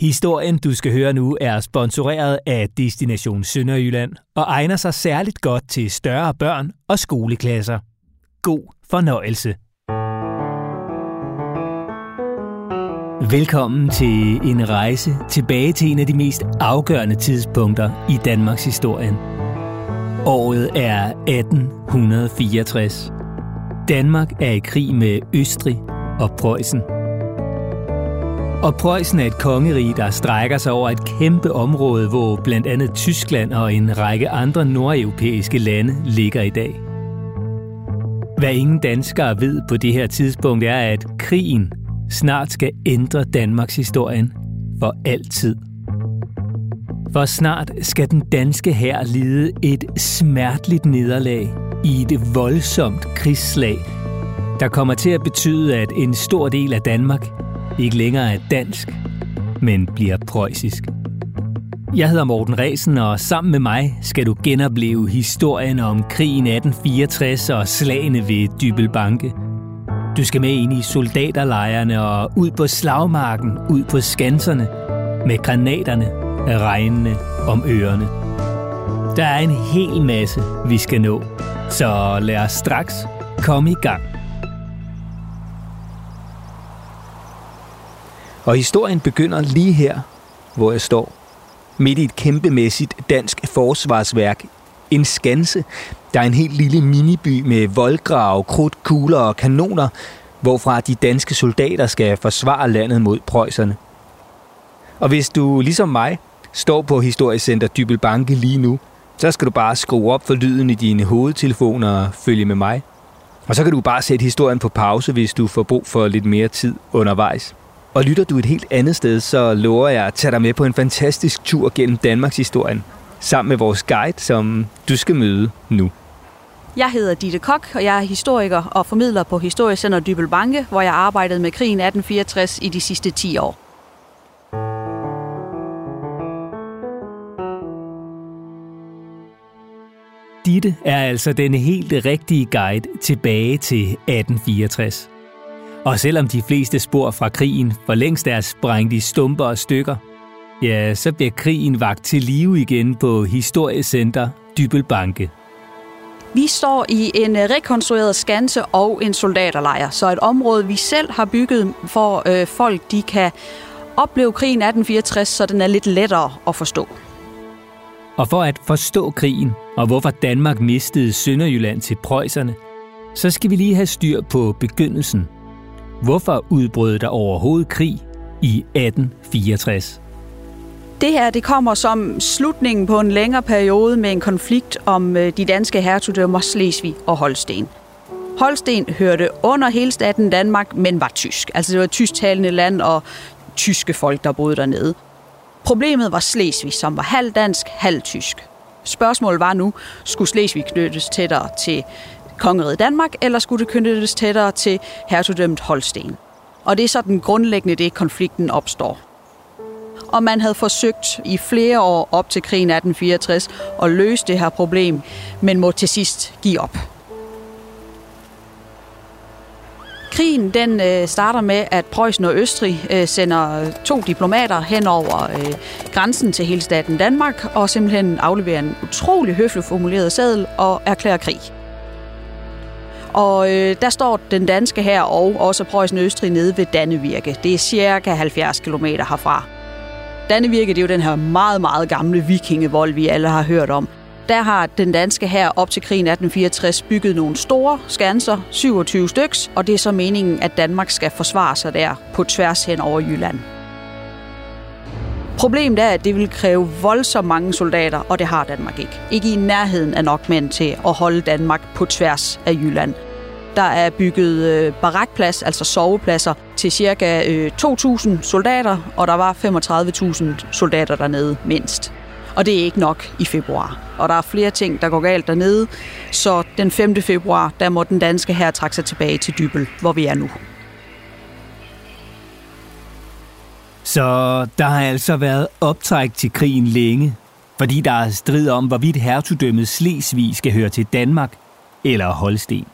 Historien, du skal høre nu, er sponsoreret af Destination Sønderjylland og egner sig særligt godt til større børn og skoleklasser. God fornøjelse. Velkommen til en rejse tilbage til en af de mest afgørende tidspunkter i Danmarks historie. Året er 1864. Danmark er i krig med Østrig og Preussen. Og Preussen er et kongerige, der strækker sig over et kæmpe område, hvor blandt andet Tyskland og en række andre nordeuropæiske lande ligger i dag. Hvad ingen danskere ved på det her tidspunkt er, at krigen snart skal ændre Danmarks historien for altid. For snart skal den danske hær lide et smerteligt nederlag i et voldsomt krigsslag, der kommer til at betyde, at en stor del af Danmark ikke længere er dansk, men bliver preussisk. Jeg hedder Morten Resen, og sammen med mig skal du genopleve historien om krigen 1864 og slagene ved Dybelbanke. Du skal med ind i soldaterlejrene og ud på slagmarken, ud på skanserne, med granaterne regnende om ørerne. Der er en hel masse, vi skal nå, så lad os straks komme i gang. Og historien begynder lige her, hvor jeg står. Midt i et kæmpemæssigt dansk forsvarsværk. En skanse, der er en helt lille miniby med voldgrave, krudt, kugler og kanoner, hvorfra de danske soldater skal forsvare landet mod preusserne. Og hvis du, ligesom mig, står på Historiecenter Dybelbanke lige nu, så skal du bare skrue op for lyden i dine hovedtelefoner og følge med mig. Og så kan du bare sætte historien på pause, hvis du får brug for lidt mere tid undervejs. Og lytter du et helt andet sted, så lover jeg at tage dig med på en fantastisk tur gennem Danmarks historien, sammen med vores guide, som du skal møde nu. Jeg hedder Ditte Kok, og jeg er historiker og formidler på Historiecenter Dybel Banke, hvor jeg arbejdede med krigen 1864 i de sidste 10 år. Ditte er altså den helt rigtige guide tilbage til 1864. Og selvom de fleste spor fra krigen for længst er sprængt i stumper og stykker, ja, så bliver krigen vagt til live igen på Historiecenter Dybelbanke. Vi står i en rekonstrueret skanse og en soldaterlejr, så et område, vi selv har bygget for øh, folk, de kan opleve krigen 1864, så den er lidt lettere at forstå. Og for at forstå krigen, og hvorfor Danmark mistede Sønderjylland til preusserne, så skal vi lige have styr på begyndelsen. Hvorfor udbrød der overhovedet krig i 1864? Det her det kommer som slutningen på en længere periode med en konflikt om øh, de danske hertugdømmer Slesvig og Holsten. Holsten hørte under hele staten Danmark, men var tysk. Altså det var et tysktalende land og tyske folk, der boede dernede. Problemet var Slesvig, som var halvdansk, halvtysk. tysk. Spørgsmålet var nu, skulle Slesvig knyttes tættere til kongeriget Danmark, eller skulle det knyttes tættere til hertugdømmet Holsten? Og det er sådan grundlæggende det, konflikten opstår. Og man havde forsøgt i flere år op til krigen 1864 at løse det her problem, men må til sidst give op. Krigen den øh, starter med, at Preussen og Østrig øh, sender øh, to diplomater hen over øh, grænsen til hele staten Danmark og simpelthen afleverer en utrolig høfligt formuleret seddel og erklærer krig. Og øh, der står den danske her og også Preussen Østrig nede ved Dannevirke. Det er cirka 70 km herfra. Dannevirke det er jo den her meget, meget gamle vikingevold, vi alle har hørt om der har den danske her op til krigen 1864 bygget nogle store skanser, 27 styks, og det er så meningen, at Danmark skal forsvare sig der på tværs hen over Jylland. Problemet er, at det vil kræve voldsomt mange soldater, og det har Danmark ikke. Ikke i nærheden af nok mænd til at holde Danmark på tværs af Jylland. Der er bygget øh, barakplads, altså sovepladser, til ca. 2.000 øh, soldater, og der var 35.000 soldater dernede mindst. Og det er ikke nok i februar. Og der er flere ting, der går galt dernede. Så den 5. februar, der må den danske her trække sig tilbage til Dybel, hvor vi er nu. Så der har altså været optræk til krigen længe, fordi der er strid om, hvorvidt hertugdømmet Slesvig skal høre til Danmark eller Holsten.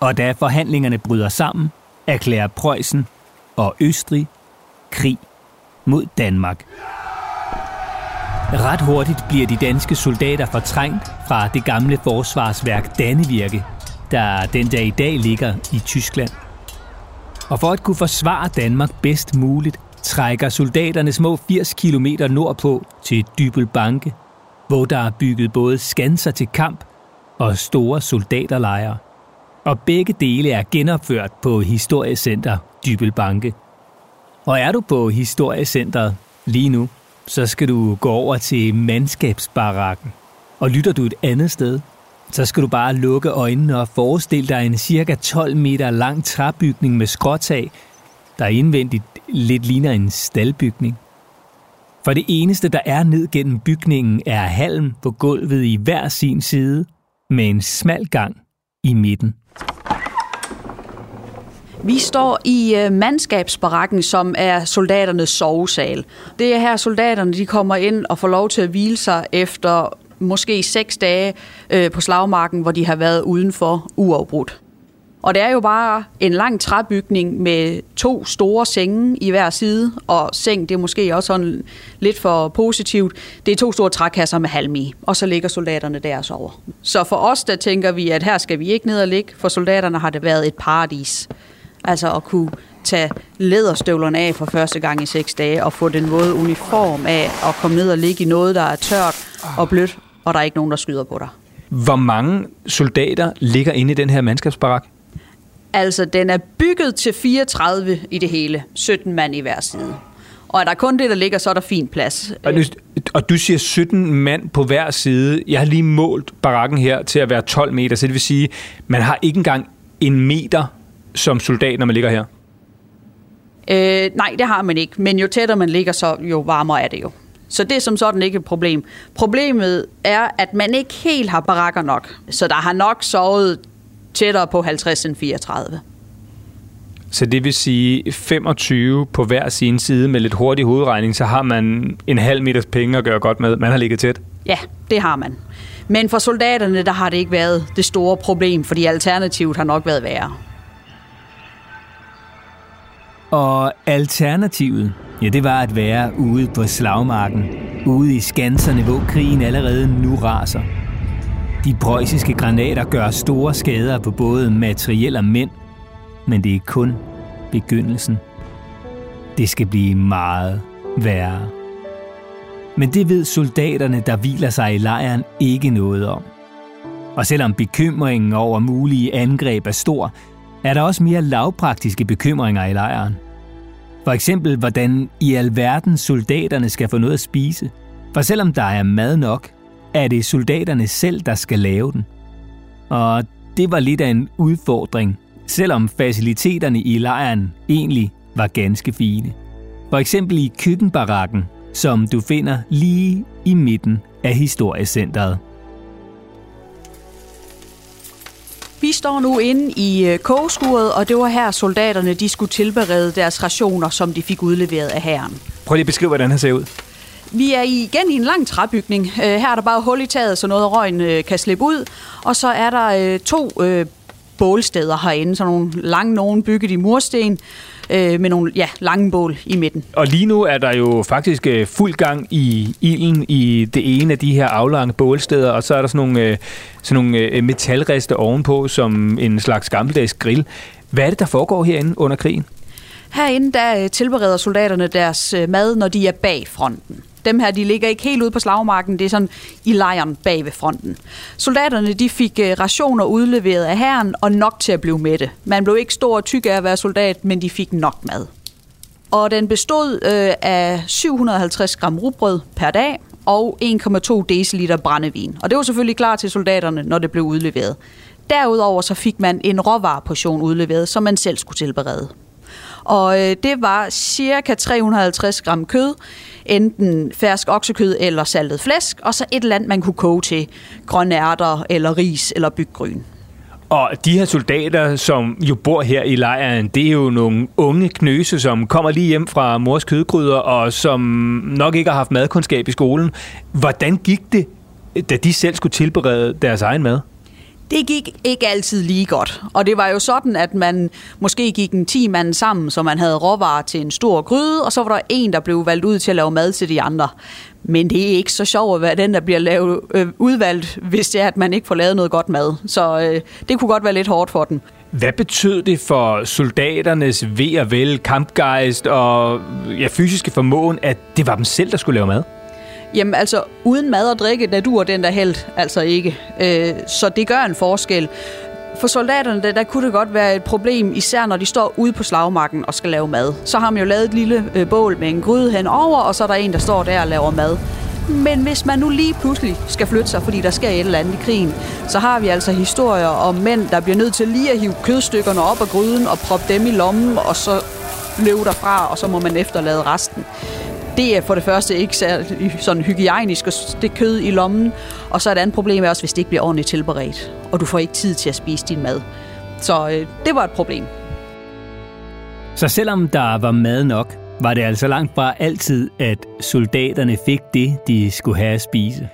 Og da forhandlingerne bryder sammen, erklærer Preussen og Østrig krig mod Danmark. Ret hurtigt bliver de danske soldater fortrængt fra det gamle forsvarsværk Dannevirke, der den dag i dag ligger i Tyskland. Og for at kunne forsvare Danmark bedst muligt, trækker soldaterne små 80 km nordpå til Dybelbanke, hvor der er bygget både skanser til kamp og store soldaterlejre. Og begge dele er genopført på Historiecenter Dybelbanke. Og er du på Historiecenteret lige nu, så skal du gå over til mandskabsbarakken. Og lytter du et andet sted, så skal du bare lukke øjnene og forestille dig en cirka 12 meter lang træbygning med skråtag, der indvendigt lidt ligner en staldbygning. For det eneste, der er ned gennem bygningen, er halm på gulvet i hver sin side, med en smal gang i midten. Vi står i øh, mandskabsbarakken, som er soldaternes sovesal. Det er her, soldaterne de kommer ind og får lov til at hvile sig efter måske seks dage øh, på slagmarken, hvor de har været udenfor uafbrudt. Og det er jo bare en lang træbygning med to store senge i hver side, og seng, det er måske også sådan lidt for positivt. Det er to store trækasser med halm i, og så ligger soldaterne der og sover. Så for os, der tænker vi, at her skal vi ikke ned og ligge. For soldaterne har det været et paradis. Altså at kunne tage læderstøvlerne af for første gang i seks dage, og få den våde uniform af, og komme ned og ligge i noget, der er tørt og blødt, og der er ikke nogen, der skyder på dig. Hvor mange soldater ligger inde i den her mandskabsbarak? Altså, den er bygget til 34 i det hele. 17 mand i hver side. Og er der kun det, der ligger, så er der fint plads. Og du, og du siger 17 mand på hver side. Jeg har lige målt barakken her til at være 12 meter, så det vil sige, man har ikke engang en meter som soldat, når man ligger her. Øh, nej, det har man ikke. Men jo tættere man ligger, så jo varmere er det jo. Så det er som sådan ikke et problem. Problemet er, at man ikke helt har barakker nok. Så der har nok sovet tættere på 50 end 34. Så det vil sige 25 på hver sin side med lidt hurtig hovedregning, så har man en halv meters penge at gøre godt med. Man har ligget tæt. Ja, det har man. Men for soldaterne, der har det ikke været det store problem, fordi alternativet har nok været værre. Og alternativet, ja, det var at være ude på slagmarken, ude i skanserne, hvor krigen allerede nu raser. De preussiske granater gør store skader på både materiel og mænd, men det er kun begyndelsen. Det skal blive meget værre. Men det ved soldaterne, der hviler sig i lejren, ikke noget om. Og selvom bekymringen over mulige angreb er stor, er der også mere lavpraktiske bekymringer i lejren. For eksempel, hvordan i alverden soldaterne skal få noget at spise. For selvom der er mad nok, er det soldaterne selv, der skal lave den. Og det var lidt af en udfordring, selvom faciliteterne i lejren egentlig var ganske fine. For eksempel i køkkenbarakken, som du finder lige i midten af historiecentret. Vi står nu inde i øh, kogeskuret, og det var her soldaterne de skulle tilberede deres rationer, som de fik udleveret af herren. Prøv lige at beskrive, hvordan det ser ud. Vi er igen i en lang træbygning. Øh, her er der bare hul i taget, så noget af røgen øh, kan slippe ud. Og så er der to bålsteder herinde, så nogle lange nogen bygget i mursten, med nogle ja, lange bål i midten. Og lige nu er der jo faktisk fuld gang i ilden i det ene af de her aflange bålsteder, og så er der sådan nogle, sådan nogle metalreste ovenpå, som en slags gammeldags grill. Hvad er det, der foregår herinde under krigen? Herinde der tilbereder soldaterne deres mad, når de er bag fronten. Dem her, de ligger ikke helt ude på slagmarken, det er sådan i lejren bag ved fronten. Soldaterne, de fik øh, rationer udleveret af herren og nok til at blive mætte. Man blev ikke stor og tyk af at være soldat, men de fik nok mad. Og den bestod øh, af 750 gram rugbrød per dag og 1,2 dl brændevin. Og det var selvfølgelig klar til soldaterne, når det blev udleveret. Derudover så fik man en råvareportion udleveret, som man selv skulle tilberede. Og øh, det var cirka 350 gram kød, enten fersk oksekød eller saltet flæsk, og så et land, man kunne koge til grønne ærter eller ris eller byggryn. Og de her soldater, som jo bor her i lejren, det er jo nogle unge knøse, som kommer lige hjem fra mors kødgryder, og som nok ikke har haft madkundskab i skolen. Hvordan gik det, da de selv skulle tilberede deres egen mad? Det gik ikke altid lige godt, og det var jo sådan, at man måske gik en 10 mand sammen, så man havde råvarer til en stor gryde, og så var der en, der blev valgt ud til at lave mad til de andre. Men det er ikke så sjovt at være den, der bliver lavet, øh, udvalgt, hvis det er, at man ikke får lavet noget godt mad. Så øh, det kunne godt være lidt hårdt for den. Hvad betød det for soldaternes ved og vel, kampgejst og ja, fysiske formåen, at det var dem selv, der skulle lave mad? Jamen altså, uden mad og drikke, der dur den der held altså ikke. Øh, så det gør en forskel. For soldaterne, der, der kunne det godt være et problem, især når de står ude på slagmarken og skal lave mad. Så har man jo lavet et lille øh, bål med en gryde henover, og så er der en, der står der og laver mad. Men hvis man nu lige pludselig skal flytte sig, fordi der sker et eller andet i krigen, så har vi altså historier om mænd, der bliver nødt til lige at hive kødstykkerne op af gryden og proppe dem i lommen, og så løbe derfra, og så må man efterlade resten. Det er for det første ikke særlig sådan hygiejnisk at stikke kød i lommen, og så er et andet problem også, hvis det ikke bliver ordentligt tilberedt, og du får ikke tid til at spise din mad. Så øh, det var et problem. Så selvom der var mad nok, var det altså langt fra altid, at soldaterne fik det, de skulle have at spise.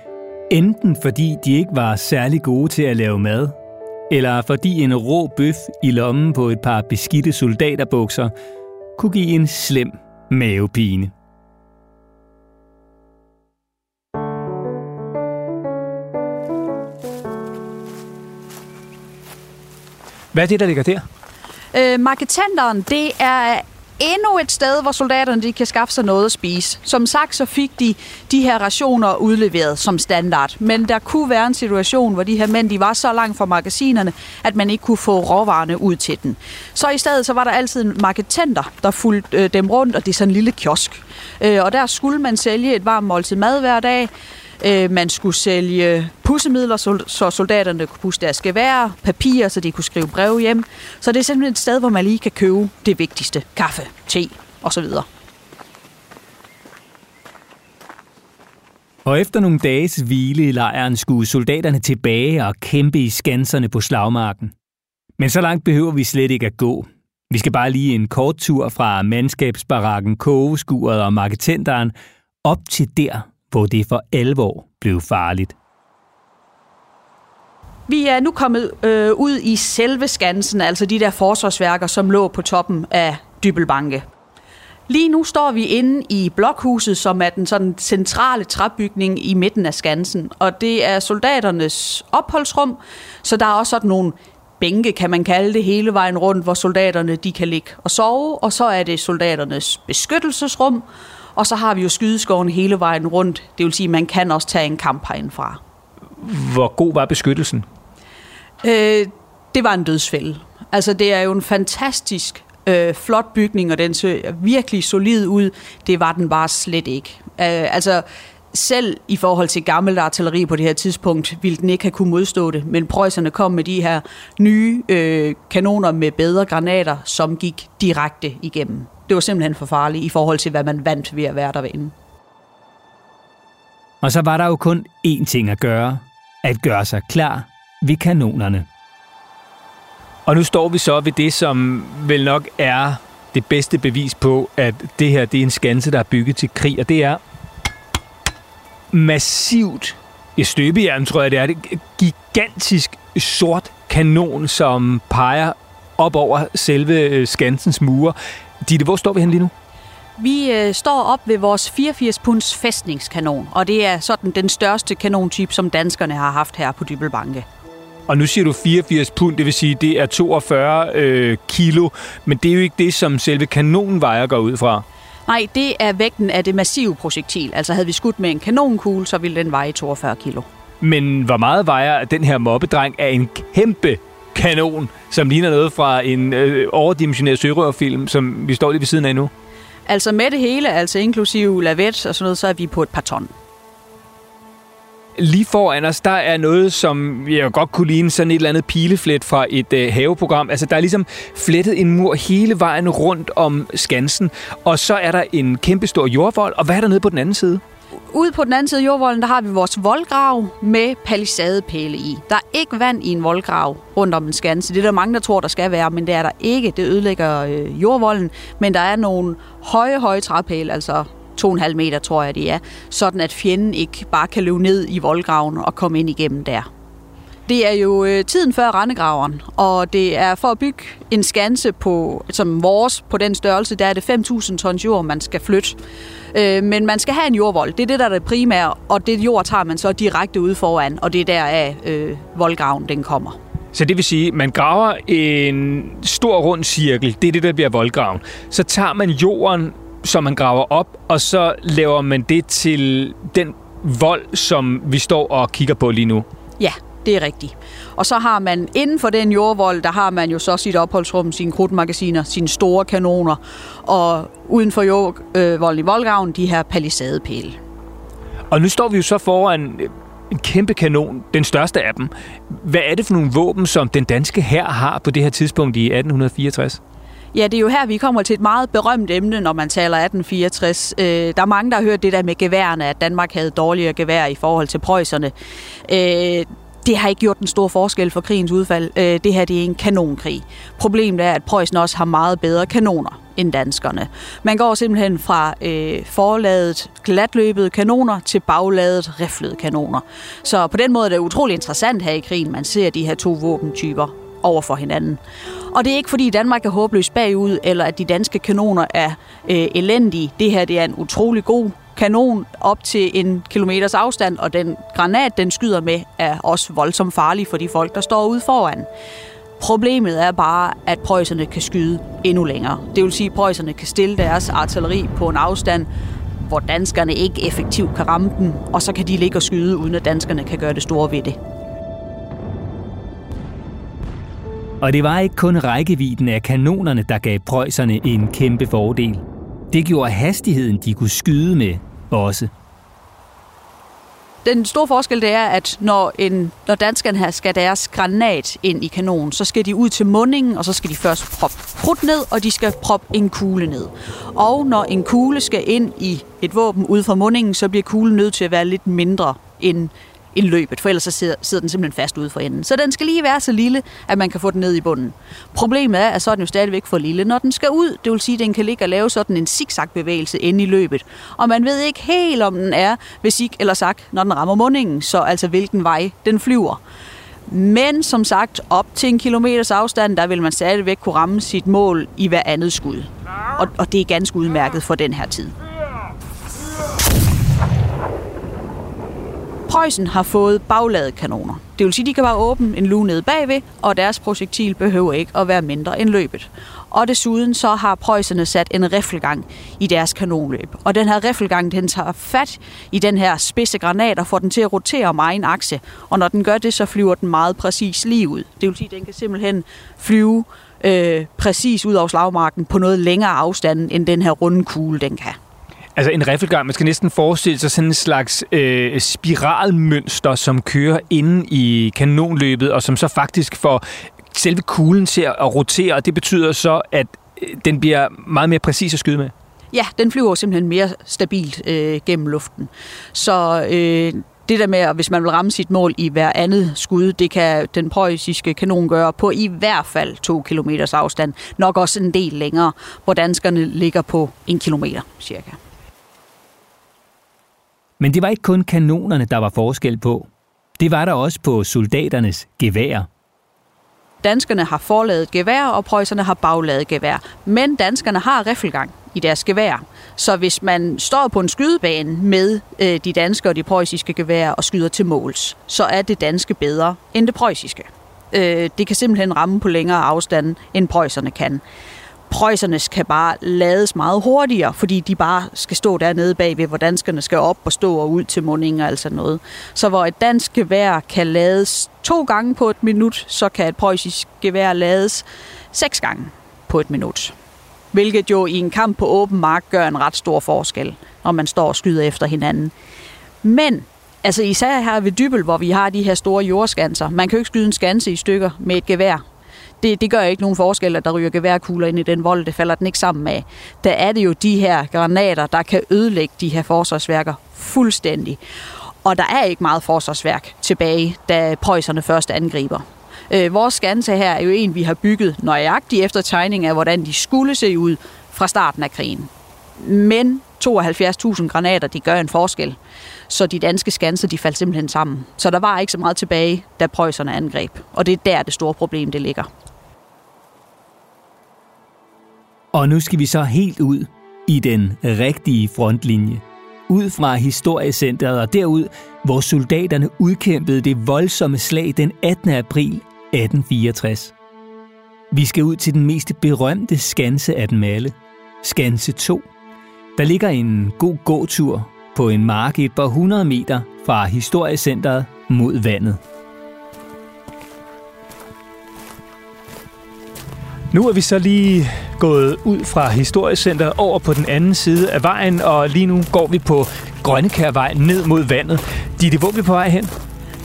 Enten fordi de ikke var særlig gode til at lave mad, eller fordi en rå bøf i lommen på et par beskidte soldaterbukser kunne give en slem mavepine. Hvad er det, der ligger der? Øh, marketenderen, det er endnu et sted, hvor soldaterne de kan skaffe sig noget at spise. Som sagt, så fik de de her rationer udleveret som standard. Men der kunne være en situation, hvor de her mænd de var så langt fra magasinerne, at man ikke kunne få råvarerne ud til den. Så i stedet så var der altid en marketenter, der fulgte øh, dem rundt, og det er sådan en lille kiosk. Øh, og der skulle man sælge et varmt måltid mad hver dag, Øh, man skulle sælge pussemidler, så soldaterne kunne pusse deres gevær, papir, så de kunne skrive brev hjem. Så det er simpelthen et sted, hvor man lige kan købe det vigtigste. Kaffe, te osv. Og efter nogle dages hvile i lejren skulle soldaterne tilbage og kæmpe i skanserne på slagmarken. Men så langt behøver vi slet ikke at gå. Vi skal bare lige en kort tur fra mandskabsbarakken, kogeskuret og marketenderen op til der, hvor det for alvor blev farligt. Vi er nu kommet øh, ud i selve Skansen, altså de der forsvarsværker, som lå på toppen af Dybelbanke. Lige nu står vi inde i blokhuset, som er den sådan centrale træbygning i midten af Skansen. Og det er soldaternes opholdsrum, så der er også sådan nogle bænke, kan man kalde det, hele vejen rundt, hvor soldaterne de kan ligge og sove. Og så er det soldaternes beskyttelsesrum, og så har vi jo skydeskoven hele vejen rundt. Det vil sige, at man kan også tage en kamp herindfra. Hvor god var beskyttelsen? Øh, det var en dødsfælde. Altså, det er jo en fantastisk øh, flot bygning, og den ser virkelig solid ud. Det var den bare slet ikke. Øh, altså, selv i forhold til gammelt artilleri på det her tidspunkt, ville den ikke have kunne modstå det. Men preusserne kom med de her nye øh, kanoner med bedre granater, som gik direkte igennem det var simpelthen for farligt i forhold til, hvad man vandt ved at være derinde. Og så var der jo kun én ting at gøre. At gøre sig klar ved kanonerne. Og nu står vi så ved det, som vel nok er det bedste bevis på, at det her det er en skanse, der er bygget til krig, og det er massivt i støbejern, tror jeg det er, det gigantisk sort kanon, som peger op over selve skansens mure. Ditte, hvor står vi hen lige nu? Vi øh, står op ved vores 84 punds fæstningskanon, og det er sådan den største kanontype, som danskerne har haft her på Dybelbanke. Og nu siger du 84 pund, det vil sige, det er 42 øh, kilo, men det er jo ikke det, som selve kanonen vejer går ud fra. Nej, det er vægten af det massive projektil. Altså havde vi skudt med en kanonkugle, så ville den veje 42 kilo. Men hvor meget vejer den her mobbedreng af en kæmpe kanon, som ligner noget fra en øh, overdimensioneret sørøverfilm, som vi står lige ved siden af nu? Altså med det hele, altså inklusive lavet og sådan noget, så er vi på et par ton. Lige foran os, der er noget, som jeg godt kunne ligne sådan et eller andet pileflet fra et øh, haveprogram. Altså, der er ligesom flettet en mur hele vejen rundt om Skansen, og så er der en kæmpestor jordvold, og hvad er der nede på den anden side? Ude på den anden side af jordvolden, der har vi vores voldgrav med palisadepæle i. Der er ikke vand i en voldgrav rundt om en skanse. Det er der mange, der tror, der skal være, men det er der ikke. Det ødelægger øh, jordvolden. Men der er nogle høje, høje træpæle, altså 2,5 meter, tror jeg, det er, sådan at fjenden ikke bare kan løbe ned i voldgraven og komme ind igennem der. Det er jo øh, tiden før rendegraveren, og det er for at bygge en skanse på, som vores på den størrelse, der er det 5.000 tons jord, man skal flytte. Øh, men man skal have en jordvold. Det er det, der er det primære, og det jord tager man så direkte ud foran, og det er der af øh, voldgraven den kommer. Så det vil sige, at man graver en stor rund cirkel, det er det, der bliver voldgraven. Så tager man jorden, som man graver op, og så laver man det til den vold, som vi står og kigger på lige nu. Ja, det er rigtigt. Og så har man inden for den jordvold, der har man jo så sit opholdsrum, sine krudtmagasiner, sine store kanoner, og uden for jordvolden øh, i voldgraven, de her palisadepæle. Og nu står vi jo så foran en kæmpe kanon, den største af dem. Hvad er det for nogle våben, som den danske hær har på det her tidspunkt i 1864? Ja, det er jo her, vi kommer til et meget berømt emne, når man taler 1864. Øh, der er mange, der har hørt det der med geværerne, at Danmark havde dårligere gevær i forhold til preusserne. Øh, det har ikke gjort den store forskel for krigens udfald. Øh, det her det er en kanonkrig. Problemet er, at Preussen også har meget bedre kanoner end danskerne. Man går simpelthen fra øh, forladet glatløbede kanoner til bagladet riflede kanoner. Så på den måde er det utrolig interessant her i krigen, man ser de her to våbentyper over for hinanden. Og det er ikke fordi Danmark er håbløst bagud, eller at de danske kanoner er øh, elendige. Det her det er en utrolig god kanon op til en kilometers afstand, og den granat, den skyder med, er også voldsomt farlig for de folk, der står ude foran. Problemet er bare, at prøjserne kan skyde endnu længere. Det vil sige, at prøjserne kan stille deres artilleri på en afstand, hvor danskerne ikke effektivt kan ramme dem, og så kan de ligge og skyde, uden at danskerne kan gøre det store ved det. Og det var ikke kun rækkevidden af kanonerne, der gav prøjserne en kæmpe fordel. Det gjorde hastigheden, de kunne skyde med, også. Den store forskel det er, at når, en, når danskerne her skal deres granat ind i kanonen, så skal de ud til mundingen, og så skal de først proppe krudt ned, og de skal proppe en kugle ned. Og når en kugle skal ind i et våben ud fra mundingen, så bliver kuglen nødt til at være lidt mindre end end løbet, for ellers så sidder, sidder den simpelthen fast ude for enden. Så den skal lige være så lille, at man kan få den ned i bunden. Problemet er, at så er den jo stadigvæk for lille, når den skal ud. Det vil sige, at den kan ligge og lave sådan en zigzag-bevægelse inde i løbet. Og man ved ikke helt, om den er ved zig eller sagt, når den rammer mundingen, så altså hvilken vej den flyver. Men som sagt, op til en kilometers afstand, der vil man stadigvæk kunne ramme sit mål i hver andet skud. Og, og det er ganske udmærket for den her tid. Preussen har fået bagladekanoner. Det vil sige, at de kan bare åbne en lue nede bagved, og deres projektil behøver ikke at være mindre end løbet. Og desuden så har preusserne sat en riffelgang i deres kanonløb. Og den her riffelgang, den tager fat i den her spidse granat og får den til at rotere om egen akse. Og når den gør det, så flyver den meget præcis lige ud. Det vil sige, at den kan simpelthen flyve øh, præcis ud over slagmarken på noget længere afstand, end den her runde kugle, den kan. Altså en riffelgang, man skal næsten forestille sig sådan en slags øh, spiralmønster, som kører inde i kanonløbet, og som så faktisk får selve kuglen til at rotere, og det betyder så, at øh, den bliver meget mere præcis at skyde med. Ja, den flyver simpelthen mere stabilt øh, gennem luften. Så øh, det der med, at hvis man vil ramme sit mål i hver andet skud, det kan den preussiske kanon gøre på i hvert fald to kilometers afstand. Nok også en del længere, hvor danskerne ligger på en kilometer cirka. Men det var ikke kun kanonerne, der var forskel på. Det var der også på soldaternes gevær. Danskerne har forladet gevær, og preusserne har bagladet gevær. Men danskerne har riffelgang i deres gevær. Så hvis man står på en skydebane med øh, de danske og de preussiske gevær og skyder til måls, så er det danske bedre end det preussiske. Øh, det kan simpelthen ramme på længere afstand, end preusserne kan. Preussernes kan bare lades meget hurtigere, fordi de bare skal stå dernede bagved, hvor danskerne skal op og stå og ud til mundingen og altså noget. Så hvor et dansk gevær kan lades to gange på et minut, så kan et preussisk gevær lades seks gange på et minut. Hvilket jo i en kamp på åben mark gør en ret stor forskel, når man står og skyder efter hinanden. Men altså især her ved Dybel, hvor vi har de her store jordskanser, man kan jo ikke skyde en skanse i stykker med et gevær det, det gør ikke nogen forskel, at der ryger geværkugler ind i den vold. Det falder den ikke sammen med. Der er det jo de her granater, der kan ødelægge de her forsvarsværker fuldstændig. Og der er ikke meget forsvarsværk tilbage, da preusserne først angriber. Øh, vores skanse her er jo en, vi har bygget nøjagtigt efter tegning af, hvordan de skulle se ud fra starten af krigen. Men 72.000 granater, de gør en forskel. Så de danske skanser, de faldt simpelthen sammen. Så der var ikke så meget tilbage, da prøjserne angreb. Og det er der, det store problem det ligger. Og nu skal vi så helt ud i den rigtige frontlinje. Ud fra historiecenteret og derud, hvor soldaterne udkæmpede det voldsomme slag den 18. april 1864. Vi skal ud til den mest berømte skanse af dem alle, Skanse 2. Der ligger en god gåtur på en mark et par hundrede meter fra historiecenteret mod vandet. Nu er vi så lige gået ud fra historiecenteret over på den anden side af vejen, og lige nu går vi på Grønnekærvej ned mod vandet. Ditte, hvor er vi på vej hen?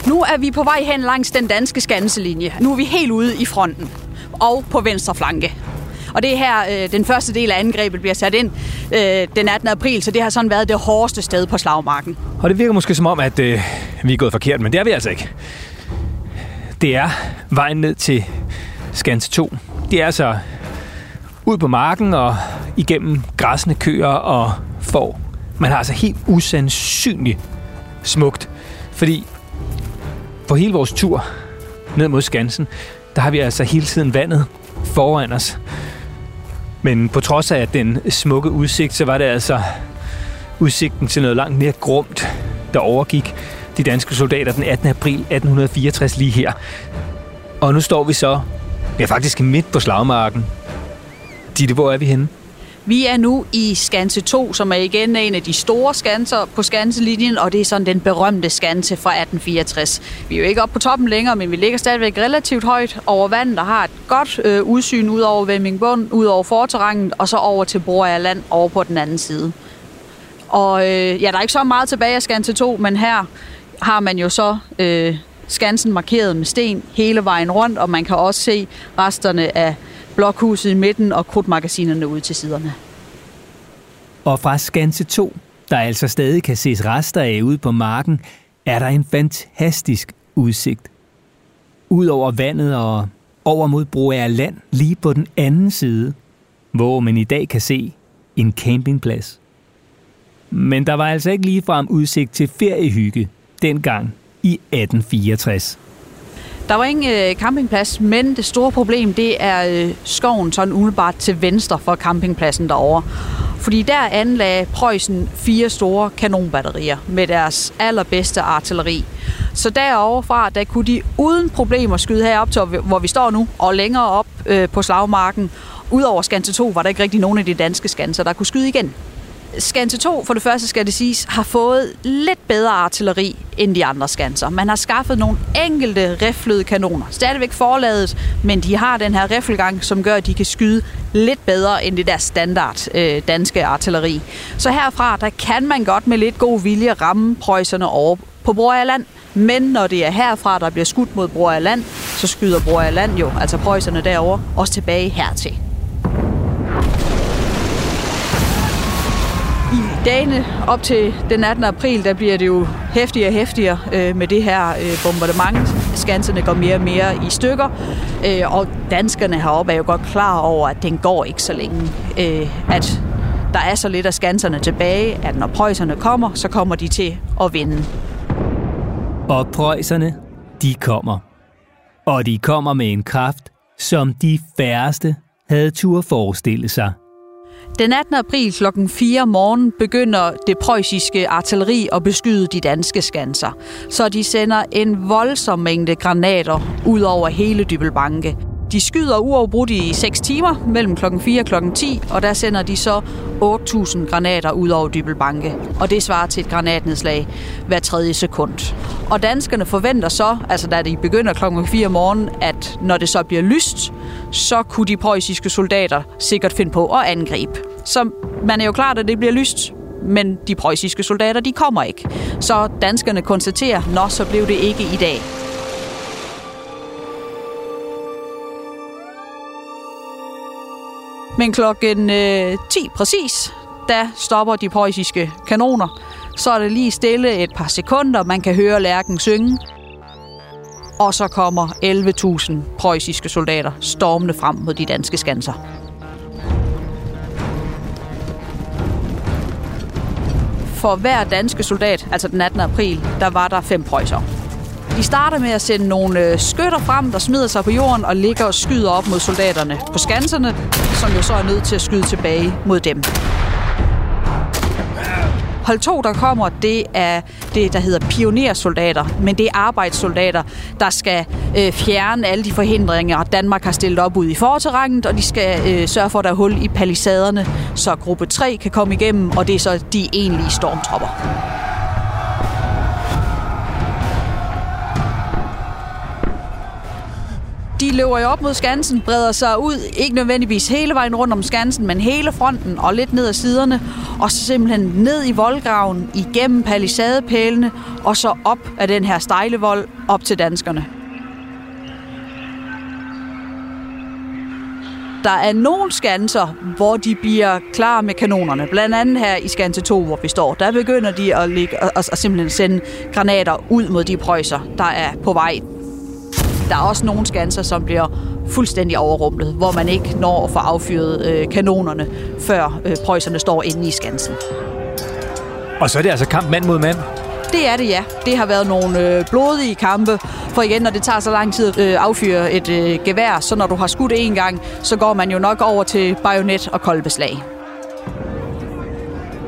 Nu er vi på vej hen langs den danske skanselinje. Nu er vi helt ude i fronten og på venstre flanke. Og det er her, øh, den første del af angrebet bliver sat ind øh, den 18. april, så det har sådan været det hårdeste sted på slagmarken. Og det virker måske som om, at øh, vi er gået forkert, men det er vi altså ikke. Det er vejen ned til Skanse 2. Det er altså ud på marken og igennem græsne køer og får. Man har altså helt usandsynligt smukt, fordi på hele vores tur ned mod Skansen, der har vi altså hele tiden vandet foran os. Men på trods af den smukke udsigt, så var det altså udsigten til noget langt mere grumt, der overgik de danske soldater den 18. april 1864 lige her. Og nu står vi så, ja faktisk midt på slagmarken. Ditte, hvor er vi henne? Vi er nu i Skanse 2, som er igen en af de store skanser på Skanselinjen, og det er sådan den berømte skanse fra 1864. Vi er jo ikke oppe på toppen længere, men vi ligger stadigvæk relativt højt over vandet, og har et godt øh, udsyn ud over Vemmingbund, ud over forterrangen, og så over til Broager Land over på den anden side. Og øh, ja, der er ikke så meget tilbage af Skanse 2, men her har man jo så øh, skansen markeret med sten hele vejen rundt, og man kan også se resterne af blokhuset i midten og krudtmagasinerne ud til siderne. Og fra Skanse 2, der altså stadig kan ses rester af ude på marken, er der en fantastisk udsigt. Ud over vandet og over mod Broager Land lige på den anden side, hvor man i dag kan se en campingplads. Men der var altså ikke ligefrem udsigt til feriehygge dengang i 1864. Der var ingen øh, campingplads, men det store problem, det er øh, skoven sådan umiddelbart til venstre for campingpladsen derovre. Fordi der anlagde Preussen fire store kanonbatterier med deres allerbedste artilleri. Så deroverfra, der kunne de uden problemer skyde herop til, hvor vi står nu, og længere op øh, på slagmarken. Udover Skanse 2 var der ikke rigtig nogen af de danske skanser, der kunne skyde igen. Skanse 2, for det første skal det siges, har fået lidt bedre artilleri end de andre skanser. Man har skaffet nogle enkelte riflede kanoner. Stadigvæk forladet, men de har den her riffelgang, som gør, at de kan skyde lidt bedre end det der standard øh, danske artilleri. Så herfra, der kan man godt med lidt god vilje ramme prøjserne over på Borgerland. Men når det er herfra, der bliver skudt mod Borgerland, så skyder Borgerland jo, altså prøjserne derover også tilbage hertil. Dagene op til den 18. april, der bliver det jo hæftigere og hæftigere øh, med det her øh, bombardement. Skanserne går mere og mere i stykker, øh, og danskerne heroppe er jo godt klar over, at den går ikke så længe. Øh, at der er så lidt af skanserne tilbage, at når prøjserne kommer, så kommer de til at vinde. Og prøjserne, de kommer. Og de kommer med en kraft, som de færreste havde tur forestille sig. Den 18. april kl. 4 morgen begynder det preussiske artilleri at beskyde de danske skanser. Så de sender en voldsom mængde granater ud over hele Dybelbanke. De skyder uafbrudt i 6 timer mellem klokken 4 og klokken 10, og der sender de så 8.000 granater ud over Dybelbanke. Og det svarer til et granatnedslag hver tredje sekund. Og danskerne forventer så, altså da de begynder klokken 4 om morgenen, at når det så bliver lyst, så kunne de preussiske soldater sikkert finde på at angribe. Så man er jo klar, at det bliver lyst, men de preussiske soldater, de kommer ikke. Så danskerne konstaterer, nå, så blev det ikke i dag. Men klokken øh, 10 præcis, der stopper de preussiske kanoner. Så er det lige stille et par sekunder, man kan høre lærken synge. Og så kommer 11.000 preussiske soldater stormende frem mod de danske skanser. for hver danske soldat, altså den 18. april, der var der fem prøjser. De starter med at sende nogle øh, skytter frem, der smider sig på jorden og ligger og skyder op mod soldaterne på skanserne, som jo så er nødt til at skyde tilbage mod dem. Hold 2, der kommer, det er det, der hedder pionersoldater, men det er arbejdssoldater, der skal øh, fjerne alle de forhindringer, Danmark har stillet op ud i forterrangen, og de skal øh, sørge for, at der er hul i palisaderne, så gruppe 3 kan komme igennem, og det er så de egentlige stormtropper. De løber jo op mod Skansen, breder sig ud, ikke nødvendigvis hele vejen rundt om Skansen, men hele fronten og lidt ned ad siderne, og så simpelthen ned i voldgraven, igennem palisadepælene, og så op af den her stejle vold op til danskerne. Der er nogle skanser, hvor de bliver klar med kanonerne. Blandt andet her i skanse 2, hvor vi står. Der begynder de at, ligge, at, at simpelthen sende granater ud mod de prøjser, der er på vej der er også nogle skanser, som bliver fuldstændig overrumplet, hvor man ikke når at få affyret øh, kanonerne, før øh, prøjserne står inde i skansen. Og så er det altså kamp mand mod mand? Det er det, ja. Det har været nogle øh, blodige kampe, for igen, når det tager så lang tid at øh, affyre et øh, gevær, så når du har skudt en gang, så går man jo nok over til bajonet og kolbeslag.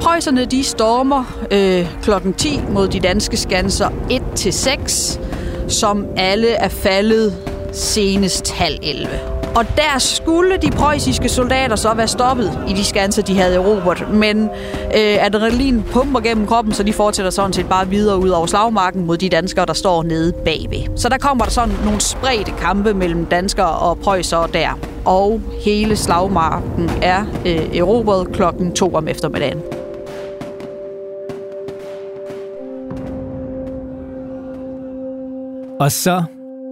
Prøjserne de stormer øh, klokken 10 mod de danske skanser 1-6 som alle er faldet senest halv 11. Og der skulle de preussiske soldater så være stoppet i de skanser, de havde erobret. Men øh, adrenalin pumper gennem kroppen, så de fortsætter sådan set bare videre ud over slagmarken mod de danskere, der står nede bagved. Så der kommer der sådan nogle spredte kampe mellem danskere og preussere der. Og hele slagmarken er øh, erobret klokken 2 om eftermiddagen. Og så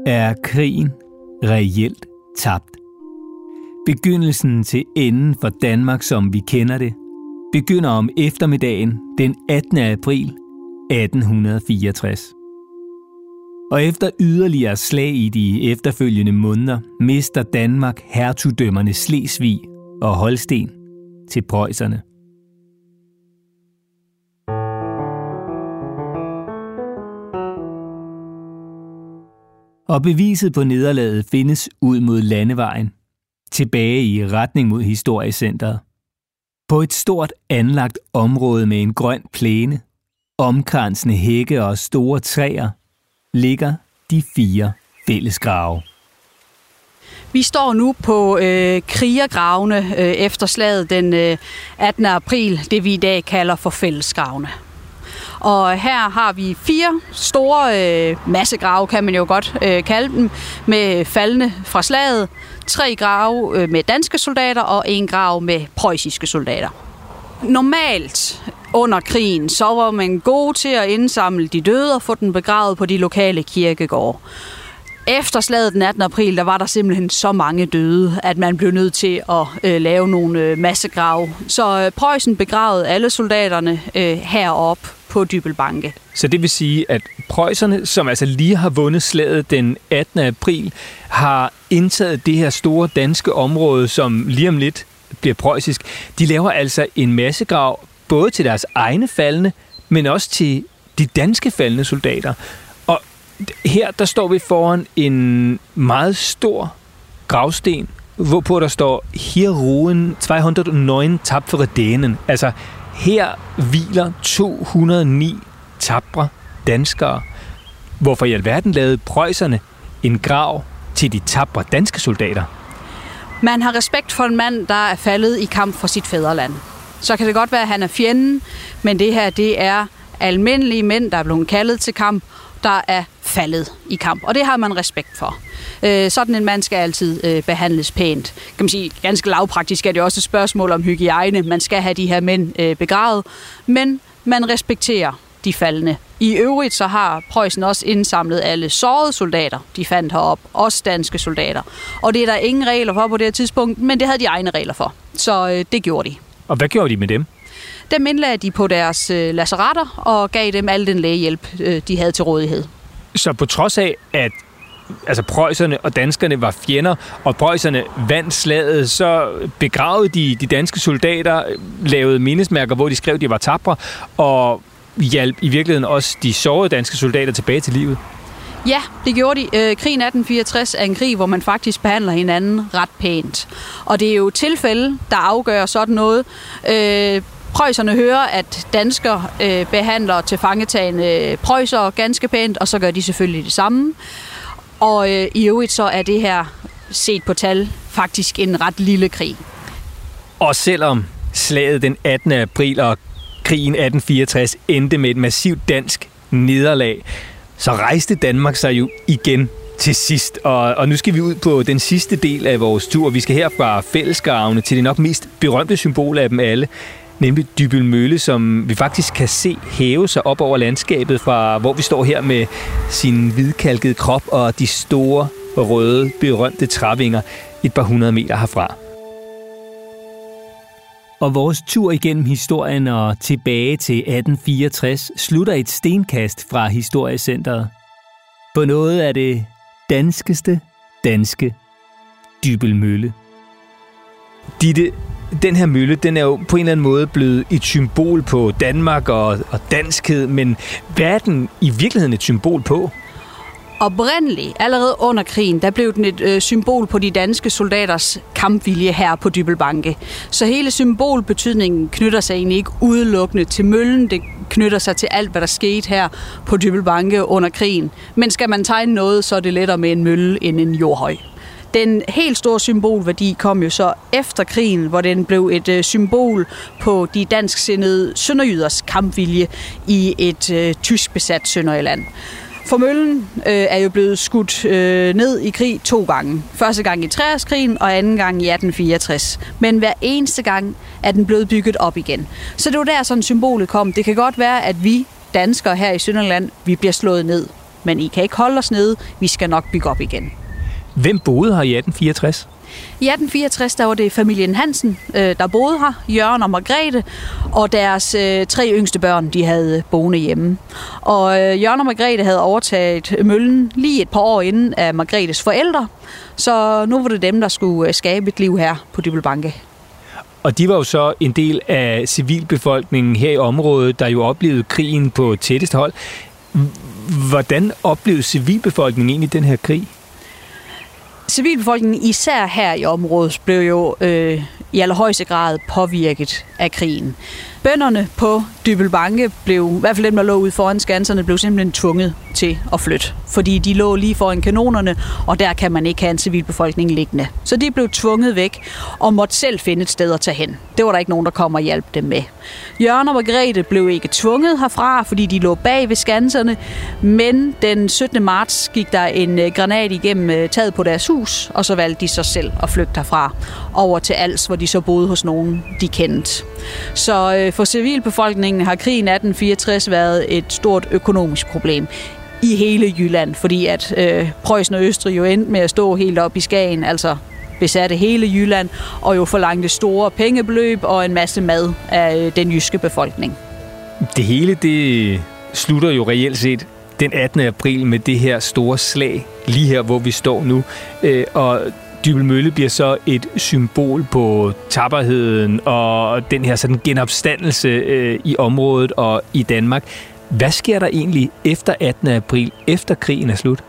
er krigen reelt tabt. Begyndelsen til enden for Danmark, som vi kender det, begynder om eftermiddagen den 18. april 1864. Og efter yderligere slag i de efterfølgende måneder, mister Danmark hertugdømmerne Slesvig og Holsten til preusserne. Og beviset på nederlaget findes ud mod landevejen, tilbage i retning mod Historiecenteret. På et stort anlagt område med en grøn plæne, omkransende hække og store træer, ligger de fire fællesgrave. Vi står nu på øh, krigergravene øh, efter slaget den øh, 18. april, det vi i dag kalder for fællesgravene. Og her har vi fire store øh, massegrave, kan man jo godt øh, kalde dem, med faldende fra slaget. Tre grave øh, med danske soldater og en grav med preussiske soldater. Normalt under krigen, så var man god til at indsamle de døde og få dem begravet på de lokale kirkegårde. Efter slaget den 18. april, der var der simpelthen så mange døde, at man blev nødt til at øh, lave nogle øh, massegrave. Så øh, Preussen begravede alle soldaterne øh, herop på Dybelbanke. Så det vil sige, at preusserne, som altså lige har vundet slaget den 18. april, har indtaget det her store danske område, som lige om lidt bliver preussisk. De laver altså en massegrav både til deres egne faldende, men også til de danske faldende soldater. Og her der står vi foran en meget stor gravsten, hvorpå der står, hier ruhen 209 tapfere dænen. Altså, her hviler 209 tabre danskere. Hvorfor i alverden lavede preusserne en grav til de tabre danske soldater? Man har respekt for en mand, der er faldet i kamp for sit fædreland. Så kan det godt være, at han er fjenden, men det her det er almindelige mænd, der er blevet kaldet til kamp, der er faldet i kamp. Og det har man respekt for. Øh, sådan en mand skal altid øh, behandles pænt. Kan man sige, ganske lavpraktisk er det også et spørgsmål om hygiejne. Man skal have de her mænd øh, begravet, men man respekterer de faldende. I øvrigt så har Preussen også indsamlet alle sårede soldater, de fandt herop, også danske soldater. Og det er der ingen regler for på det her tidspunkt, men det havde de egne regler for. Så øh, det gjorde de. Og hvad gjorde de med dem? Dem indlagde de på deres øh, lazaretter og gav dem al den lægehjælp, øh, de havde til rådighed. Så på trods af, at altså prøjserne og danskerne var fjender, og prøjserne vandt slaget, så begravede de de danske soldater, lavede mindesmærker, hvor de skrev, at de var tabre, og hjalp i virkeligheden også de sårede danske soldater tilbage til livet. Ja, det gjorde de. Øh, krigen 1864 er en krig, hvor man faktisk behandler hinanden ret pænt. Og det er jo tilfælde, der afgør sådan noget. Øh, Prøjserne hører, at danskere øh, behandler til fangetagende prøjser ganske pænt, og så gør de selvfølgelig det samme. Og øh, i øvrigt så er det her, set på tal, faktisk en ret lille krig. Og selvom slaget den 18. april og krigen 1864 endte med et massivt dansk nederlag, så rejste Danmark sig jo igen til sidst. Og, og nu skal vi ud på den sidste del af vores tur. Vi skal her fra fællesgravene til det nok mest berømte symbol af dem alle, nemlig Dybel Mølle, som vi faktisk kan se hæve sig op over landskabet fra, hvor vi står her med sin hvidkalkede krop og de store, røde, berømte trævinger et par hundrede meter herfra. Og vores tur igennem historien og tilbage til 1864 slutter et stenkast fra Historiecenteret. På noget af det danskeste danske Dybelmølle. Ditte, den her mølle, den er jo på en eller anden måde blevet et symbol på Danmark og, og danskhed, men hvad er den i virkeligheden et symbol på? Oprindeligt, allerede under krigen, der blev den et øh, symbol på de danske soldaters kampvilje her på Dybelbanke. Så hele symbolbetydningen knytter sig egentlig ikke udelukkende til møllen, det knytter sig til alt, hvad der skete her på Dybelbanke under krigen. Men skal man tegne noget, så er det lettere med en mølle end en jordhøj. Den helt store symbolværdi kom jo så efter krigen, hvor den blev et øh, symbol på de dansksindede sønderjyders kampvilje i et øh, tysk besat Sønderjylland. For møllen øh, er jo blevet skudt øh, ned i krig to gange. Første gang i 60'krigen og anden gang i 1864. Men hver eneste gang er den blevet bygget op igen. Så det var der sådan symbolet kom. Det kan godt være, at vi danskere her i Sønderland, vi bliver slået ned. Men I kan ikke holde os nede. Vi skal nok bygge op igen. Hvem boede her i 1864? I 1864 der var det familien Hansen, øh, der boede her, Jørgen og Margrethe, og deres øh, tre yngste børn, de havde øh, boende hjemme. Og Jørgen og Margrethe havde overtaget møllen lige et par år inden af Margrethes forældre, så nu var det dem, der skulle skabe et liv her på Dybelbanke. Og de var jo så en del af civilbefolkningen her i området, der jo oplevede krigen på tætteste hold. Hvordan oplevede civilbefolkningen egentlig den her krig? Civilbefolkningen, især her i området, blev jo øh, i allerhøjeste grad påvirket af krigen. Bønderne på Dybelbanke blev, i hvert fald dem, der lå ude foran skanserne, blev simpelthen tvunget til at flytte. Fordi de lå lige foran kanonerne, og der kan man ikke have en civilbefolkning liggende. Så de blev tvunget væk og måtte selv finde et sted at tage hen. Det var der ikke nogen, der kom og hjalp dem med. Jørgen og Margrethe blev ikke tvunget herfra, fordi de lå bag ved skanserne, men den 17. marts gik der en øh, granat igennem øh, taget på deres hus, og så valgte de sig selv at flygte herfra over til Als, hvor de så boede hos nogen, de kendte. Så øh, for civilbefolkningen har krigen 1864 været et stort økonomisk problem i hele Jylland, fordi at øh, Preussen og Østrig jo endte med at stå helt op i Skagen, altså besatte hele Jylland, og jo forlangte store pengebeløb og en masse mad af øh, den jyske befolkning. Det hele, det slutter jo reelt set den 18. april med det her store slag, lige her, hvor vi står nu. Øh, og Dybel Mølle bliver så et symbol på tapperheden og den her sådan genopstandelse øh, i området og i Danmark. Hvad sker der egentlig efter 18. april, efter krigen er slut?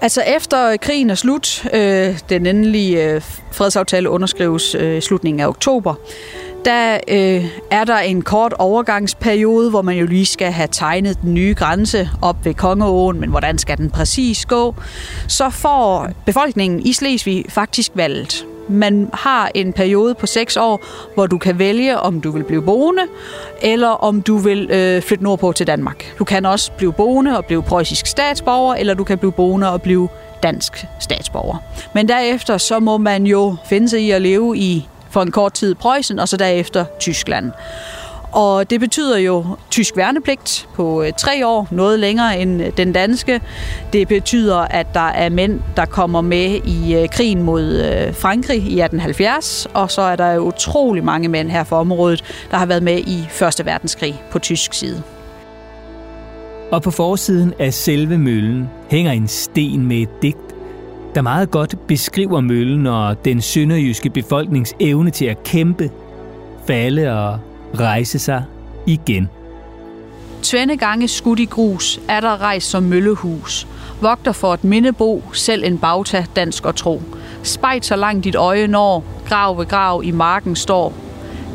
Altså efter krigen er slut, øh, den endelige øh, fredsaftale underskrives øh, i slutningen af oktober, der øh, er der en kort overgangsperiode, hvor man jo lige skal have tegnet den nye grænse op ved Kongeåen, men hvordan skal den præcis gå? Så får befolkningen i Slesvig faktisk valget. Man har en periode på seks år, hvor du kan vælge, om du vil blive boende, eller om du vil øh, flytte nordpå til Danmark. Du kan også blive boende og blive preussisk statsborger, eller du kan blive boende og blive dansk statsborger. Men derefter så må man jo finde sig i at leve i for en kort tid Preussen, og så derefter Tyskland. Og det betyder jo tysk værnepligt på øh, tre år, noget længere end øh, den danske. Det betyder, at der er mænd, der kommer med i øh, krigen mod Frankrig i 1870, og så er der utrolig mange mænd her for området, der har været med i Første Verdenskrig på tysk side. Og på forsiden af selve møllen hænger en sten med et digt, der meget godt beskriver møllen og den sønderjyske befolknings evne til at kæmpe, falde og rejse sig igen. Tvende gange skudt i grus er der rejst som møllehus. Vogter for et mindebo, selv en bagta, dansk og tro. Spejt så langt dit øje når, grav ved grav i marken står.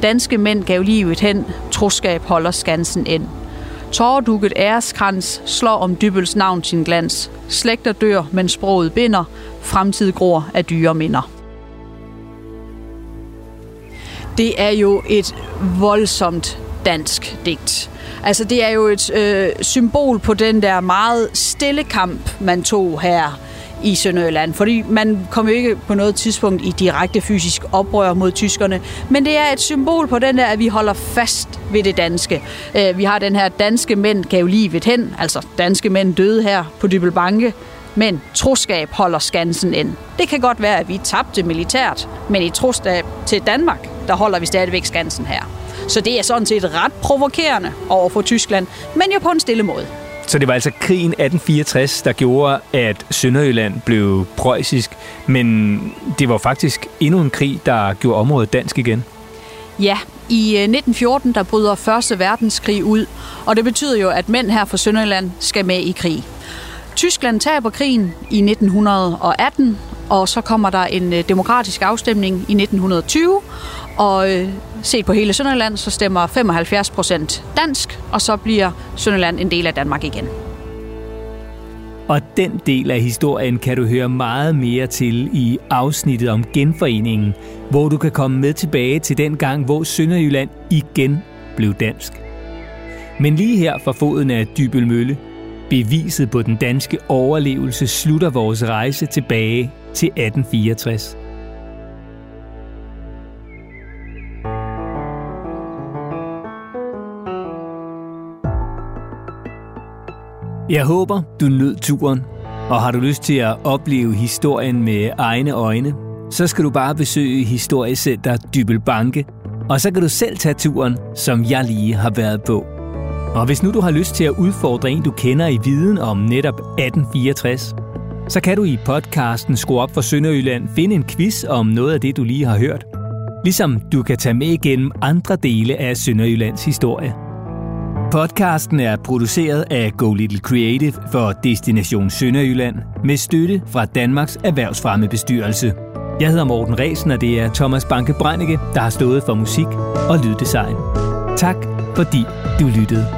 Danske mænd gav livet hen, troskab holder skansen ind. Tårduket æreskrans slår om dybels navn sin glans. Slægter dør, men sproget binder. Fremtid gror af dyre minder. Det er jo et voldsomt dansk digt. Altså det er jo et øh, symbol på den der meget stille kamp, man tog her i Sønderjylland. Fordi man kom jo ikke på noget tidspunkt i direkte fysisk oprør mod tyskerne. Men det er et symbol på den der, at vi holder fast ved det danske. Øh, vi har den her danske mænd gav livet hen. Altså danske mænd døde her på Dybelbanke. Men troskab holder skansen ind. Det kan godt være, at vi tabte militært, men i troskab til Danmark, der holder vi stadigvæk skansen her. Så det er sådan set ret provokerende over for Tyskland, men jo på en stille måde. Så det var altså krigen 1864, der gjorde, at Sønderjylland blev preussisk, men det var faktisk endnu en krig, der gjorde området dansk igen. Ja, i øh, 1914 der bryder Første Verdenskrig ud, og det betyder jo, at mænd her fra Sønderjylland skal med i krig. Tyskland taber krigen i 1918, og så kommer der en øh, demokratisk afstemning i 1920, og øh, set på hele Sønderland, så stemmer 75 procent dansk, og så bliver Sønderland en del af Danmark igen. Og den del af historien kan du høre meget mere til i afsnittet om genforeningen, hvor du kan komme med tilbage til den gang, hvor Sønderjylland igen blev dansk. Men lige her fra foden af Dybel Mølle, beviset på den danske overlevelse, slutter vores rejse tilbage til 1864. Jeg håber, du nød turen, og har du lyst til at opleve historien med egne øjne, så skal du bare besøge Historiecenter Dybel Banke, og så kan du selv tage turen, som jeg lige har været på. Og hvis nu du har lyst til at udfordre en, du kender i viden om netop 1864, så kan du i podcasten Skru op for Sønderjylland finde en quiz om noget af det, du lige har hørt. Ligesom du kan tage med igennem andre dele af Sønderjyllands historie. Podcasten er produceret af Go Little Creative for Destination Sønderjylland med støtte fra Danmarks Erhvervsfremme Bestyrelse. Jeg hedder Morten Resen, og det er Thomas Banke Breinicke, der har stået for musik og lyddesign. Tak fordi du lyttede.